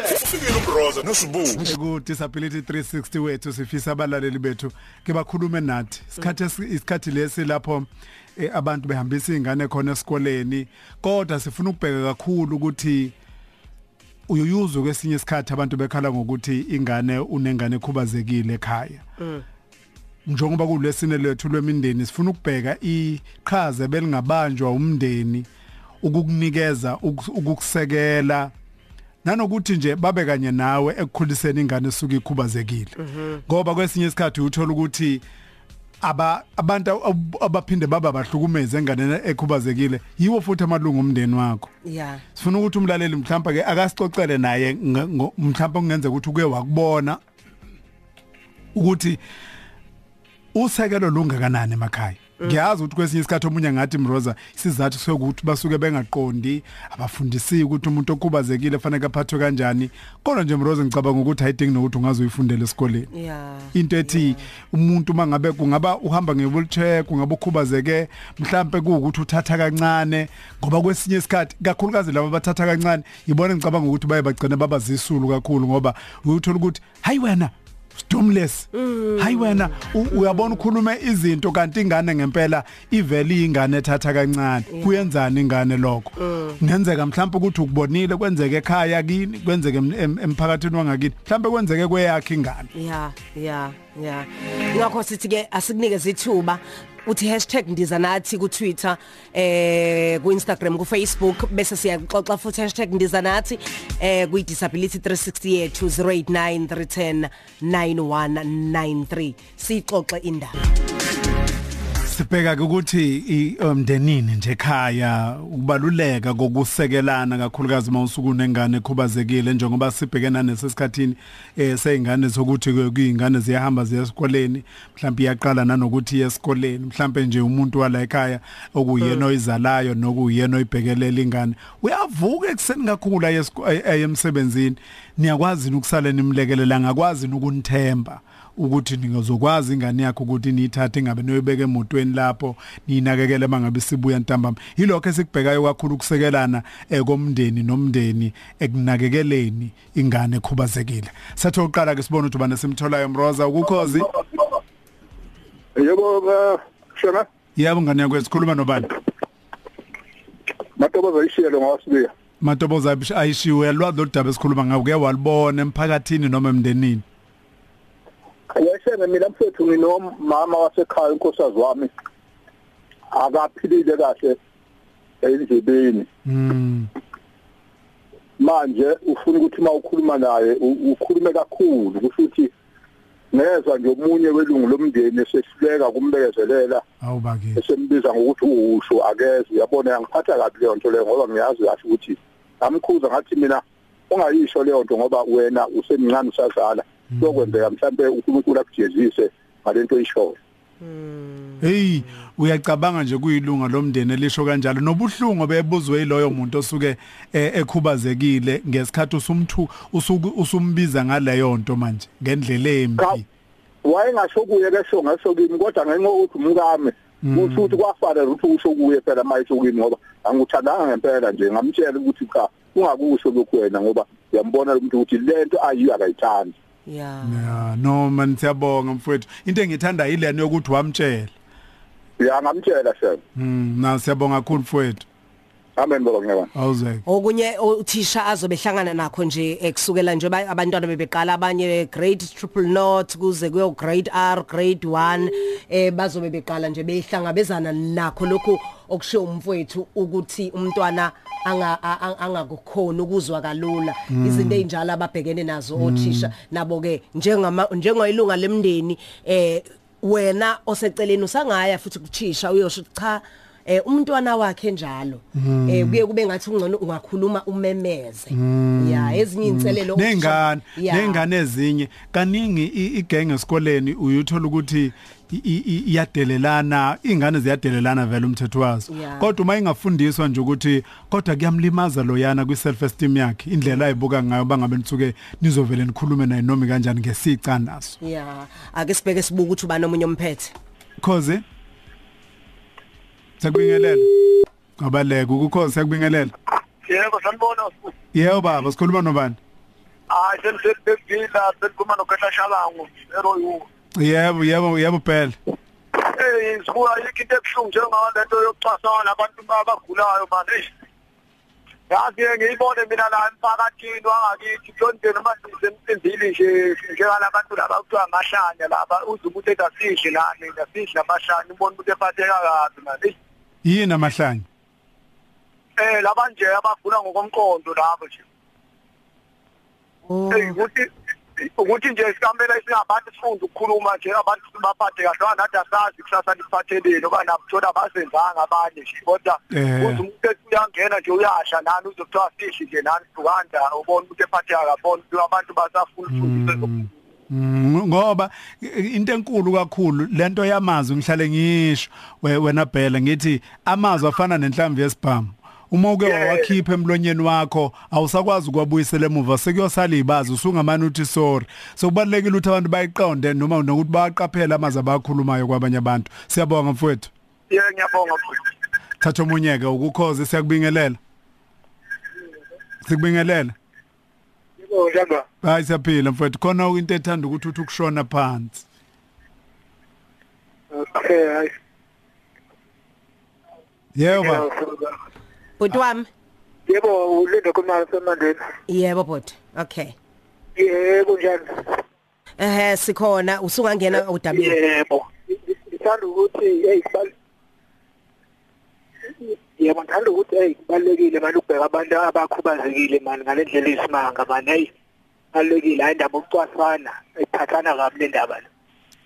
ufikile umbroza nosibu ku disability 360 wethu sifisa abalaleli bethu ke bakhulume nathi. Isikhathi isikhathi lesi lapho eh, abantu behambisa ingane khona esikoleni kodwa sifuna ukubheka kakhulu ukuthi uyuyuzwe kwesinye isikhathi abantu bekhala ngokuthi ingane unengane ekhubazekile ekhaya. Njengoba kulesine lethu lwemindeni sifuna ukubheka iqhaza belingabanjwa umndeni ukukunikeza ukus- ukukusekela nanokuthi nje babe kanye nawe ekukhuliseni ingane esuka ikhubazekile. Ngoba kwesinye isikhathi uthola ukuthi aba abantu ab- abaphinde baba bahlukumeze engane ekhubazekile yiwo futhi amalungu omndeni wakho. Yeah sifuna ukuthi umlaleli mhlawumbe ke akasicocele naye mhlawumbe kungenzeka ukuthi uke wakubona ukuthi usekelo lungakanani emakhaya. Ngiyazi ukuthi kwesinye isikhathi omunye ngathi mroza isizathu sokuthi basuke bengaqondi abafundisi ukuthi umuntu okhubazekile fanele aphathwe kanjani. Kodwa nje mroza ngicabanga ukuthi ayidingi nokuthi ungaze uyifundele esikoleni. Yeah into ethi umuntu mangabe kungaba uhamba ngewheelchair kungaba ukhubazeke mhlambe kuukuthi uthatha kancane ngoba kwesinye isikhathi kakhulukazi laba bathatha kancane yibona ngicabanga ukuthi baye bagcina babazisulu kakhulu ngoba uyuthola ukuthi hayi wena stomless hayi wena u- uyabona ukhulume izinto kanti ingane ngempela iveli ingane ethatha kancane. Kuyenzani ingane lokho? Kungenzeka mhlawumbe ukuthi ukubonile kwenzeke ekhaya kini kwenzeke em- em- emphakathini wangakini. Mhlawumbe kwenzeke kweyakhe ingane. Yeah yeah yeah. Ngakho sithi ke asikunikeze ithuba uthi hashtag ndiza nathi ku Twitter eh ku Instagram ku Facebook bese siyaxoxa futhi hashtag ndiza nathi eh ku disability 360 yethu 089310 9193 sixoxe indaba Sibheka ukuthi umndenini nje ekhaya ukubaluleka kokusekelana kakhulukazi mawusuku nengane ekhubazekile njengoba sibhekena nesesikhathini eh seyingane sokuthi kuyingane ziyahamba ziya esikoleni mhlawumbe iyaqala nanokuthi iye esikoleni mhlawumbe nje umuntu wala ekhaya okuyena oyizalayo nokuyena oyibhekelela ingane. Uyavuka ekseni kakhulu aye esiko- aye aye emsebenzini. Niyakwazi ukusala nimlekelela ngakwazi ukunithemba ukuthi ningazokwazi ingane yakho ukuthi niyithathe ingabe noyibeka emotweni lapho ninakekele mangabe sibuya ntambama. Yilokho esikubhekayo kakhulu ukusekelana ekomndeni nomndeni ekunakekeleni ingane ekhubazekile. Sathi oqala ke sibone ukuthi bana simtholayo mroza ukukhozi? Yebo eh, shona? Yebo ngane yakho sikhuluma nobani? Matoboza ishiyelo ngawasibiya matoboza ayishiwe lwadlo daba esikhuluma ngawo ke walibona emphakathini noma emndenini? Yeshene mina mfethu nginomama wasekhaya unkosazi wami akaphilile kahle endlebeni. Mm manje ufuna ukuthi mawukhuluma naye ukhulume kakhulu kusho ukuthi nezwa nje omunye welungu lomndeni esehluleka kumbekezelela awubake esembiza ngokuthi usho akeze. Uyabona yangiphatha kabi leyo nto leyo ngoba ngiyazi kahle ukuthi amkhuza ngathi mina ungayisho leyo nto ngoba wena usemncane usazala sokwenzeka mhlambe uNkulunkulu akujezise ngalento oyishoyo Hey uyacabanga nje kuyilunga lomndeni elisho kanjalo. Nobuhlungu bebuzwe yiloyo muntu osuke eh, ekhubazekile ngesikhathi usumthu usumbiza ngaleyo nto manje ngendlela embi. Wayengasho kuye kesho ngasho kimi kodwa ngenxa yokuthi umkami kusho ukuthi kwafanele ukuthi usho kuye phela mayisho kimi ngoba anguthandanga ngempela nje ngamtshela ukuthi cha ungakusho lokhu wena ngoba uyambona umuntu ukuthi lento ayiyo akayithandi. Yeah ya no man siyabonga mfowethu. Into engithanda yilena yokuthi wamtshela. Uyangamtshela shem mm na siyabonga kakhulu mfowethu. Amen baba ngiyabona awuzeke okunye uthisha azobe hlangana nakho nje ekusukela nje ba- abantwana bebeqala abanye grade triple not kuze kuyo grade R grade 1 eh bazobe beqala nje behlangabezana nakho lokho okushiyo umfowethu ukuthi umntwana anga a- a- angakukhona ukuzwa kalula. Izinto ezinjalo ababhekene nazo othisha nabo ke njengama njengoyilunga lemndeni eh wena oseceleni usangaya futhi kuthisha uyosho ukuthi cha eh umntwana wakhe njalo. Eh kuye kube ngathi ungcono ungakhuluma umemeze. Ya ezinye inselelo nengane Ya. nengane ezinye. Kaningi i- igenge esikoleni uyuthola ukuthi i- i- i- iyadelelana ingane ziyadelelana vele umthetho wazo. Ya. kodwa uma ingafundiswa nje ukuthi kodwa kuyamlimaza loyana kwi self esteem yakhe indlela ayibuka ngayo bangabe nitsuke nizovele nikhulume naye noma kanjani ngesica naso ya. Ake sibheke sibuka ukuthi uba nomunye umphethe khoze? Sakubingelela Ngabaleka ukukhoze sakubingelela yebo sanibona Yebo baba sikhuluma nobani? Hayi sengisebevila sekukhuluma nogahla shalangu eroyu yebo yebo yebo phela. Eh sibuya yikho into ebuhlungu njengayo lento yokucasana abantu abagulayo manje. Yazi ngiyibone mina la emphakathini wangakithi kuyonteni manje semsindili nje njengalabantu laba kuthiwa amahlanya laba uze ukuthi edasidle la mina sidle amahlanya ubone ukuthi ephatheka kabi manje. Yini amahlanje eh laba nje abagula ngokomqondo labo nje Oh. Eh, ukuthi ukuthi nje sikamela singabantu sifunde ukukhuluma nje abantu sibaphathe kahle nathi asazi kusasa liphatheleni oba nabuthola basenzanga abanye nje kodwa Eh. uze umuntu ethi uyangena nje uyasha nani uzokuthiwa sihle nje nani dukanda ubona ukuthi ephatheka kabona abantu basafuna ukufundisa Mm, ngoba i- into enkulu kakhulu lento yamazwi ngihlale ngisho we- wena Bhele ngithi amazwi afana nenhlamvu yesibhamu. Uma uke Yeah. wakhipha emlonyeni wakho awusakwazi ukwabuyisela emuva sekuyosala ibazi usungamani uthi sorry. So kubalekile ukuthi abantu bayiqonde noma nokuthi baqaphela amazwi abakhulumayo kwabanye abantu. Siyabonga mfowethu. Yebo ngiyabonga futhi thatha omunyeke ukukhoze siyakubingelela. Sikubingelela. Yebo njalo hayi siyaphila mfowethu khona into ethanda ukuthi uthi ukushona phansi. Okay hayi. Yebo. Bhuti wami. yebo ulinde kumali semandeni Yebo bhuti. Okay. yebo njani? Eh sikhona. Usungangena udabini. yebo. Ngithanda ukuthi hey sibal yebo ngithanda ukuthi hey kubalekile manje ukubheka abantu abakhubazekile mani ngalendlela isimanga mani hey balekile hayi indaba ukucwasana ephathana kabi le ndaba le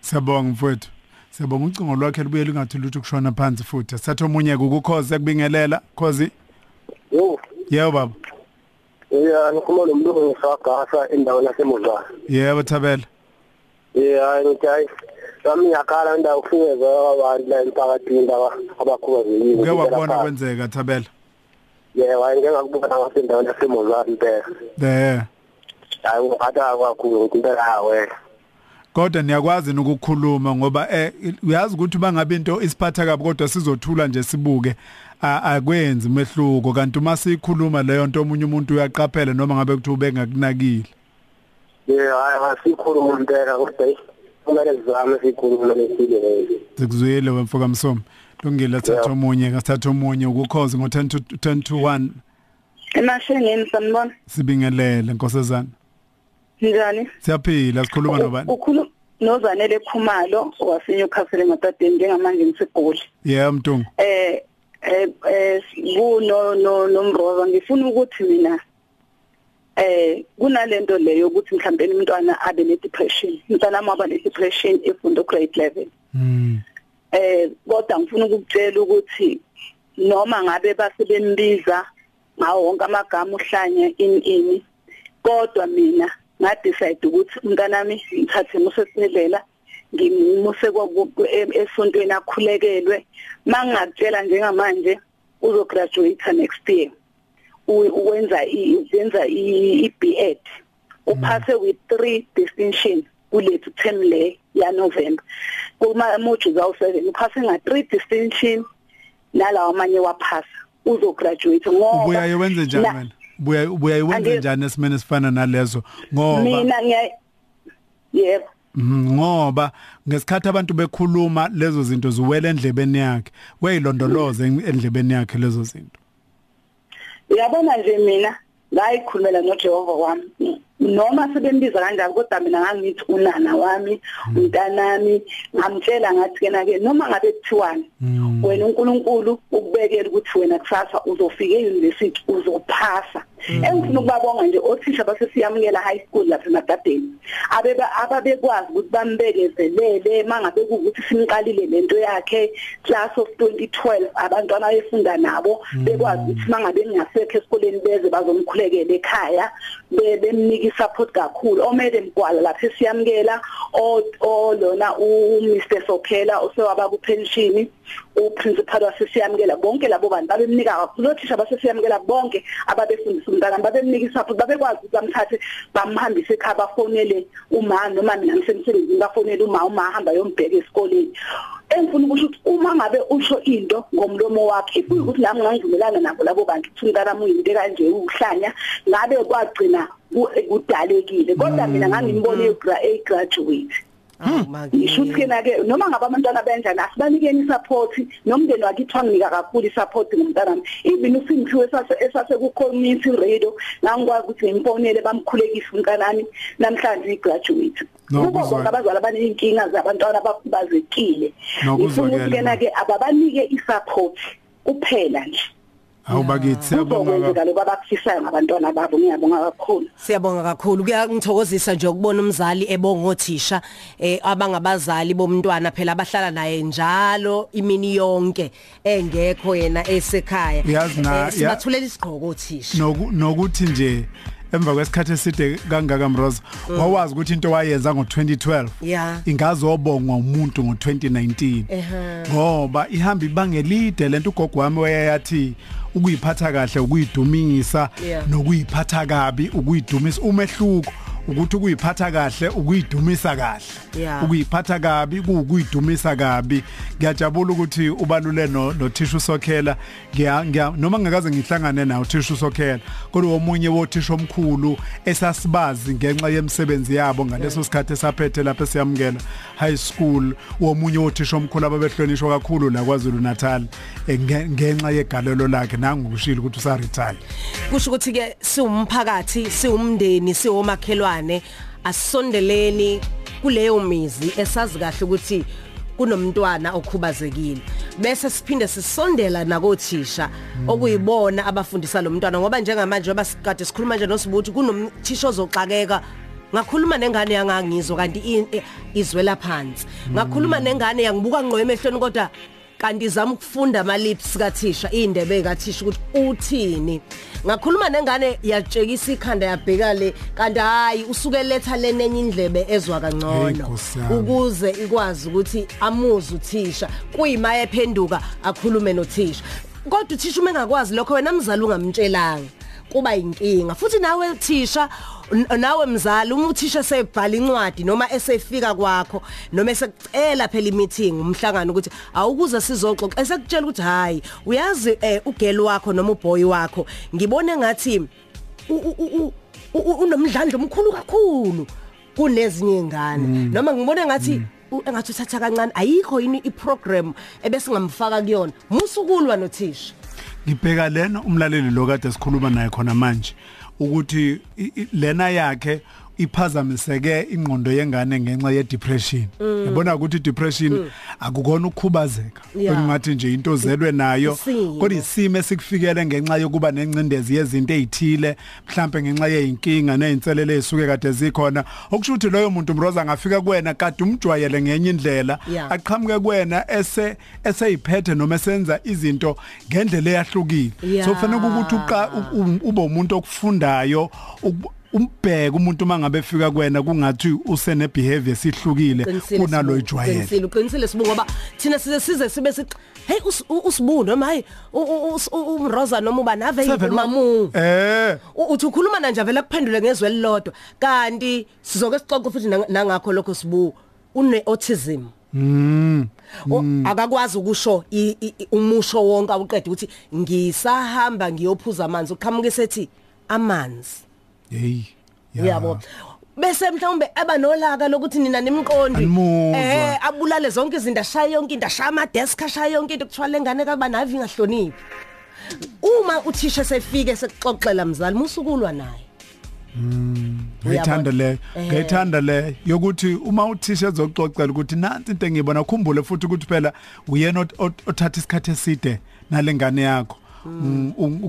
Siyabonga mfowethu. Siyabonga ucingo lwakhe lubuye lungathi lutho kushona phansi futhi. Sathe omunye ukukhoze kubingelela khozi. yo Yebo baba. yeah ngikhuluma nomlungu ngisagasa endaweni yasemuzana Yebo Thabela. Yeah ngithi hayi sami ngiyakhala indawo kufinyeza abantu la emphakathini laba abakhubazekile Uke wabona kwenzeka Thabela. yeah hayi ngeke ngakubuka ngasendaweni yasemuzana impela Eh. hayi ngiphatha kakhulu impela hawe Kodwa niyakwazi ukukhuluma ngoba eh uyazi ukuthi bangabe into isiphatha kabi kodwa sizothula nje sibuke akwenzi umehluko kanti uma sikhuluma leyo nto omunye umuntu uyaqaphela noma ngabe kuthi ubengakunakile. Yeah hayi asikhuluma impela kodwa kumele sizame sikhulume lesile Sikuzwile wemfoka msomo. Lungile thatha omunye ngasithatha omunye ukukhoze ngo 10 to 10 to 1 emashengeni sanibona sibingelele nkosazana. njani Siyaphila sikhuluma nobani? ukhuluma nozanele khumalo waseNewcastle ngatadeni njengamanje ngisigoli Yeah mntungu. eh eh eh kuno no nomroza ngifuna ukuthi mina eh kunalento leyo ukuthi mhlawumbe umntwana abe ne depression umntwana wami aba ne depression efunda grade level Mm. eh kodwa ngifuna ukukutshela ukuthi noma ngabe basebembiza ngawo wonke amagama uhlanya in ini kodwa mina nga decide ukuthi umntanami ngithathe musesibedlela ngimuse esontweni akhulekelwe. Mangakutshela njengamanje uzo graduate next year. Uwenza izenza iBEd uphase with 3 distinction kulethu term le ya November kuma modules awu 7 uphase nga 3 distinction nalawa amanye waphasa uzo graduate ngoba Ubuya yenze njani na- wena? Ubuya ubuya yenze Angi- njani esimene esifana nalezo? Ngoba mina ngiya yebo. Mhm, ngoba ngesikhathi abantu bekhuluma lezo zinto ziwele endlebeni yakhe weyilondoloze endlebeni yakhe lezo zinto. Uyabona nje mina ngayikhulumela noJehova wami noma sebembiza kanjani kodwa mina ngangithi unana wami umntanami ngamtshela ngathi kena ke noma ngabe kuthiwani Mm. wena uNkulunkulu ukubekela ukuthi wena kusasa uzofika euniversity uzophasa engifuna ukubabonga nje othisha basesiyamukela high school lapha emadadeni. Abeba ababekwazi ukuthi bambekezelele mangabe ukuthi simqalile lento yakhe class of 2012 abantwana abefunda nabo bekwazi ukuthi mangabe ngingasekho esikoleni beze bazomkhulekela ekhaya be- bemnika support kakhulu. Omele mgwala lapha esiyamukela o o lona u Mr Sokhela osewaba ku pension u principal wasesiyamukela bonke labo bantu babemnika kakhulu othisha basesiyamukela bonke ababefundisa umntana babemnika support babekwazi ukuthi bamthathe bamhambise ekhaya bafonele uma noma mina ngisemsebenzini bafonele uma uma ahamba yombheka esikoleni. Engifuna ukusho ukuthi uma ngabe usho into ngomlomo wakhe kuyikuthi nami ngangivumelana nabo labo bantu ukuthi umntanami uyinto kanje uhlanya ngabe kwagcina ku- kudalekile. Kodwa mina ngangimbone e graduate ngisho ukuthi kena ke noma ngabe abantwana benjani asibanikeni support nomndeni wakithi wanginika kakhulu support ngomntanami. Even uSimphiwe esase esase ku community radio ngangikwazi ukuthi ngimfonele bamkhulekisa umntanami namhlanje i-graduate. Kubo bonke abazali abaneyinkinga zabantwana abakhubazekile. Ngifuna ukuthi kena ke ababanike i-support kuphela nje. Hawu bakithi siyabonga abakufisayo ngabantwana babo. Ngiyabonga kakhulu. Siyabonga kakhulu. Kuyangithokozisa nje ukubona umzali ebonga othisha eh abangabazali bomntwana phela abahlala naye njalo imini yonke engekho yena esekhaya. Uyazi na- ya- sibathulela isigqoko othisha noku nokuthi nje emva kwesikhathi eside kangaka Mroza wawazi ukuthi into wayenza ngo2012 Yeah. ingazobongwa umuntu ngo2019 Ehhe. ngoba ihamba ibangelide lento ugogo wami wayathi ukuyiphatha kahle ukuyidumisa Yeah. nokuyiphatha kabi ukuyidumisa umehluko ukuthi ukuyiphatha kahle ukuyidumisa kahle. Ukuyiphatha kabi kuyidumisa kabi. Ngiyajabula ukuthi ubalule no no tissue sokhela ngiya noma ngakaze ngihlangane nawo tissue sokhela kodwa omunye wothisha omkhulu esasibazi ngenxa yemsebenzi yabo ngaleso sikhathi esaphethe lapha siyamukela high school. Womunye wothisha omkhulu ababehlonishwa kakhulu la KwaZulu Natal eh, nge- ngenxa yegalelo lakhe. Nangokushilo ukuthi usa retire kusho ukuthi ke siwumphakathi siwumndeni siwomakhelwane. Asondeleni kuleyo mizi esazi kahle ukuthi kunomntwana okhubazekile. Bese siphinde sisondela nakothisha okuyibona abafundisa lo mntwana ngoba njengamanje ngoba sikade sikhuluma nje nosibuthi kunomthisha ozoxakeka. Ngakhuluma nengane yangangizwa kanti i- i- izwela phansi. Ngakhuluma nengane yangibuka ngqo emehlweni kodwa kanti izama ukufunda ama lips kathisha indebe kathisha ukuthi uthini. Ngakhuluma nengane yatshekisa ikhanda yabheka le. Kanti hayi usuke letha lenenye indlebe ezwa Hey, kangcono. Nkosi yami. ukuze ikwazi ukuthi amuze uthisha. Kuyima ephenduka akhulume nothisha. Kodwa uthisha uma engakwazi lokho wena mzali ungamtshelanga. Kuba inkinga. Futhi nawe thisha nawe mzali uma uthisha sebhala incwadi noma esefika kwakho noma esekucela phela imeeting umhlangano ukuthi awukuze sizoxoxa esekutshela ukuthi hayi uyazi eh, ugeli wakho noma uboy wakho ngibone ngathi unomdlandla omkhulu kakhulu kunezinye ingane noma ngibone ngathi u- engathi uthatha kancane ayikho yini iprogram ebese ngamfaka kuyona? Musukulwa nothisha ngibheka lena umlaleli lo kade sikhuluma naye khona manje ukuthi lena yakhe iphazamiseke ingqondo yengane ngenxa ye depression yabona ukuthi depression akukona ukukhubazeka Yeah. kungathi nje into zelwe nayo Isimo. kodwa isimo esikufikele ngenxa yokuba nencindezi yezinto ezithile mhlambe ngenxa yeinkinga nezinselele ezisuke kade zikhona okusho ukuthi loyo muntu mroza angafika kuwena kade umjwayele ngenye indlela Yeah. aqhamuke kuwena ese eseyiphethe noma esenza izinto ngendlela eyahlukile Yeah. so kufanele ukuthi uqa u- u- ube umuntu okufundayo uk- umbheke umuntu mangabe efika kuwena kungathi usene behavior sihlukile kunalo Sibu, ijwayele. qinisile uqinisile sibu ngoba thina size size sibe sithi hey usibu noma u- umroza noma uba nave mamu eh. Uthi ukhuluma na nje vele kuphendule ngezwe elilodwa. Kanti sizoke sixoxe futhi nang- nangakho lokho sibu une autism Mm. akakwazi ukusho umusho wonke awuqeda ukuthi ngisahamba ngiyophuza amanzi uqhamuke sethi amanzi. Hey ya. uyabo bese mhlawumbe aba nolaka lokuthi nina nimqondi Animuzwa. eh abulale zonke izinto ashaya yonke into ashaya ama desk ashaya yonke into kuthiwa lengane kaba navi ngahloniphi uma uthisha sefike sekuxoxela mzali musukulwa naye ngiyithanda le Eh. ngiyithanda le yokuthi uma uthisha ezoxoxela ukuthi nansi into engiyibona khumbule futhi ukuthi phela uyena ot- ot- othatha isikhathi eside nalengane yakho Mm, u-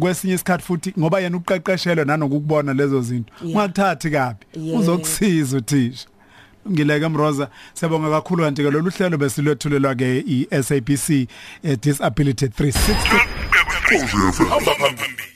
kwesinye isikhathi futhi ngoba yena uqeqeshelwe nanokubona lezo zinto. Yeah. ungakuthathi kabi. Yeah. uzokusiza uthisha. Ngileke mroza siyabonga kakhulu kanti ke lolu hlelo besilethulelwa ke i-SABC eh, disability 360 hamba phambili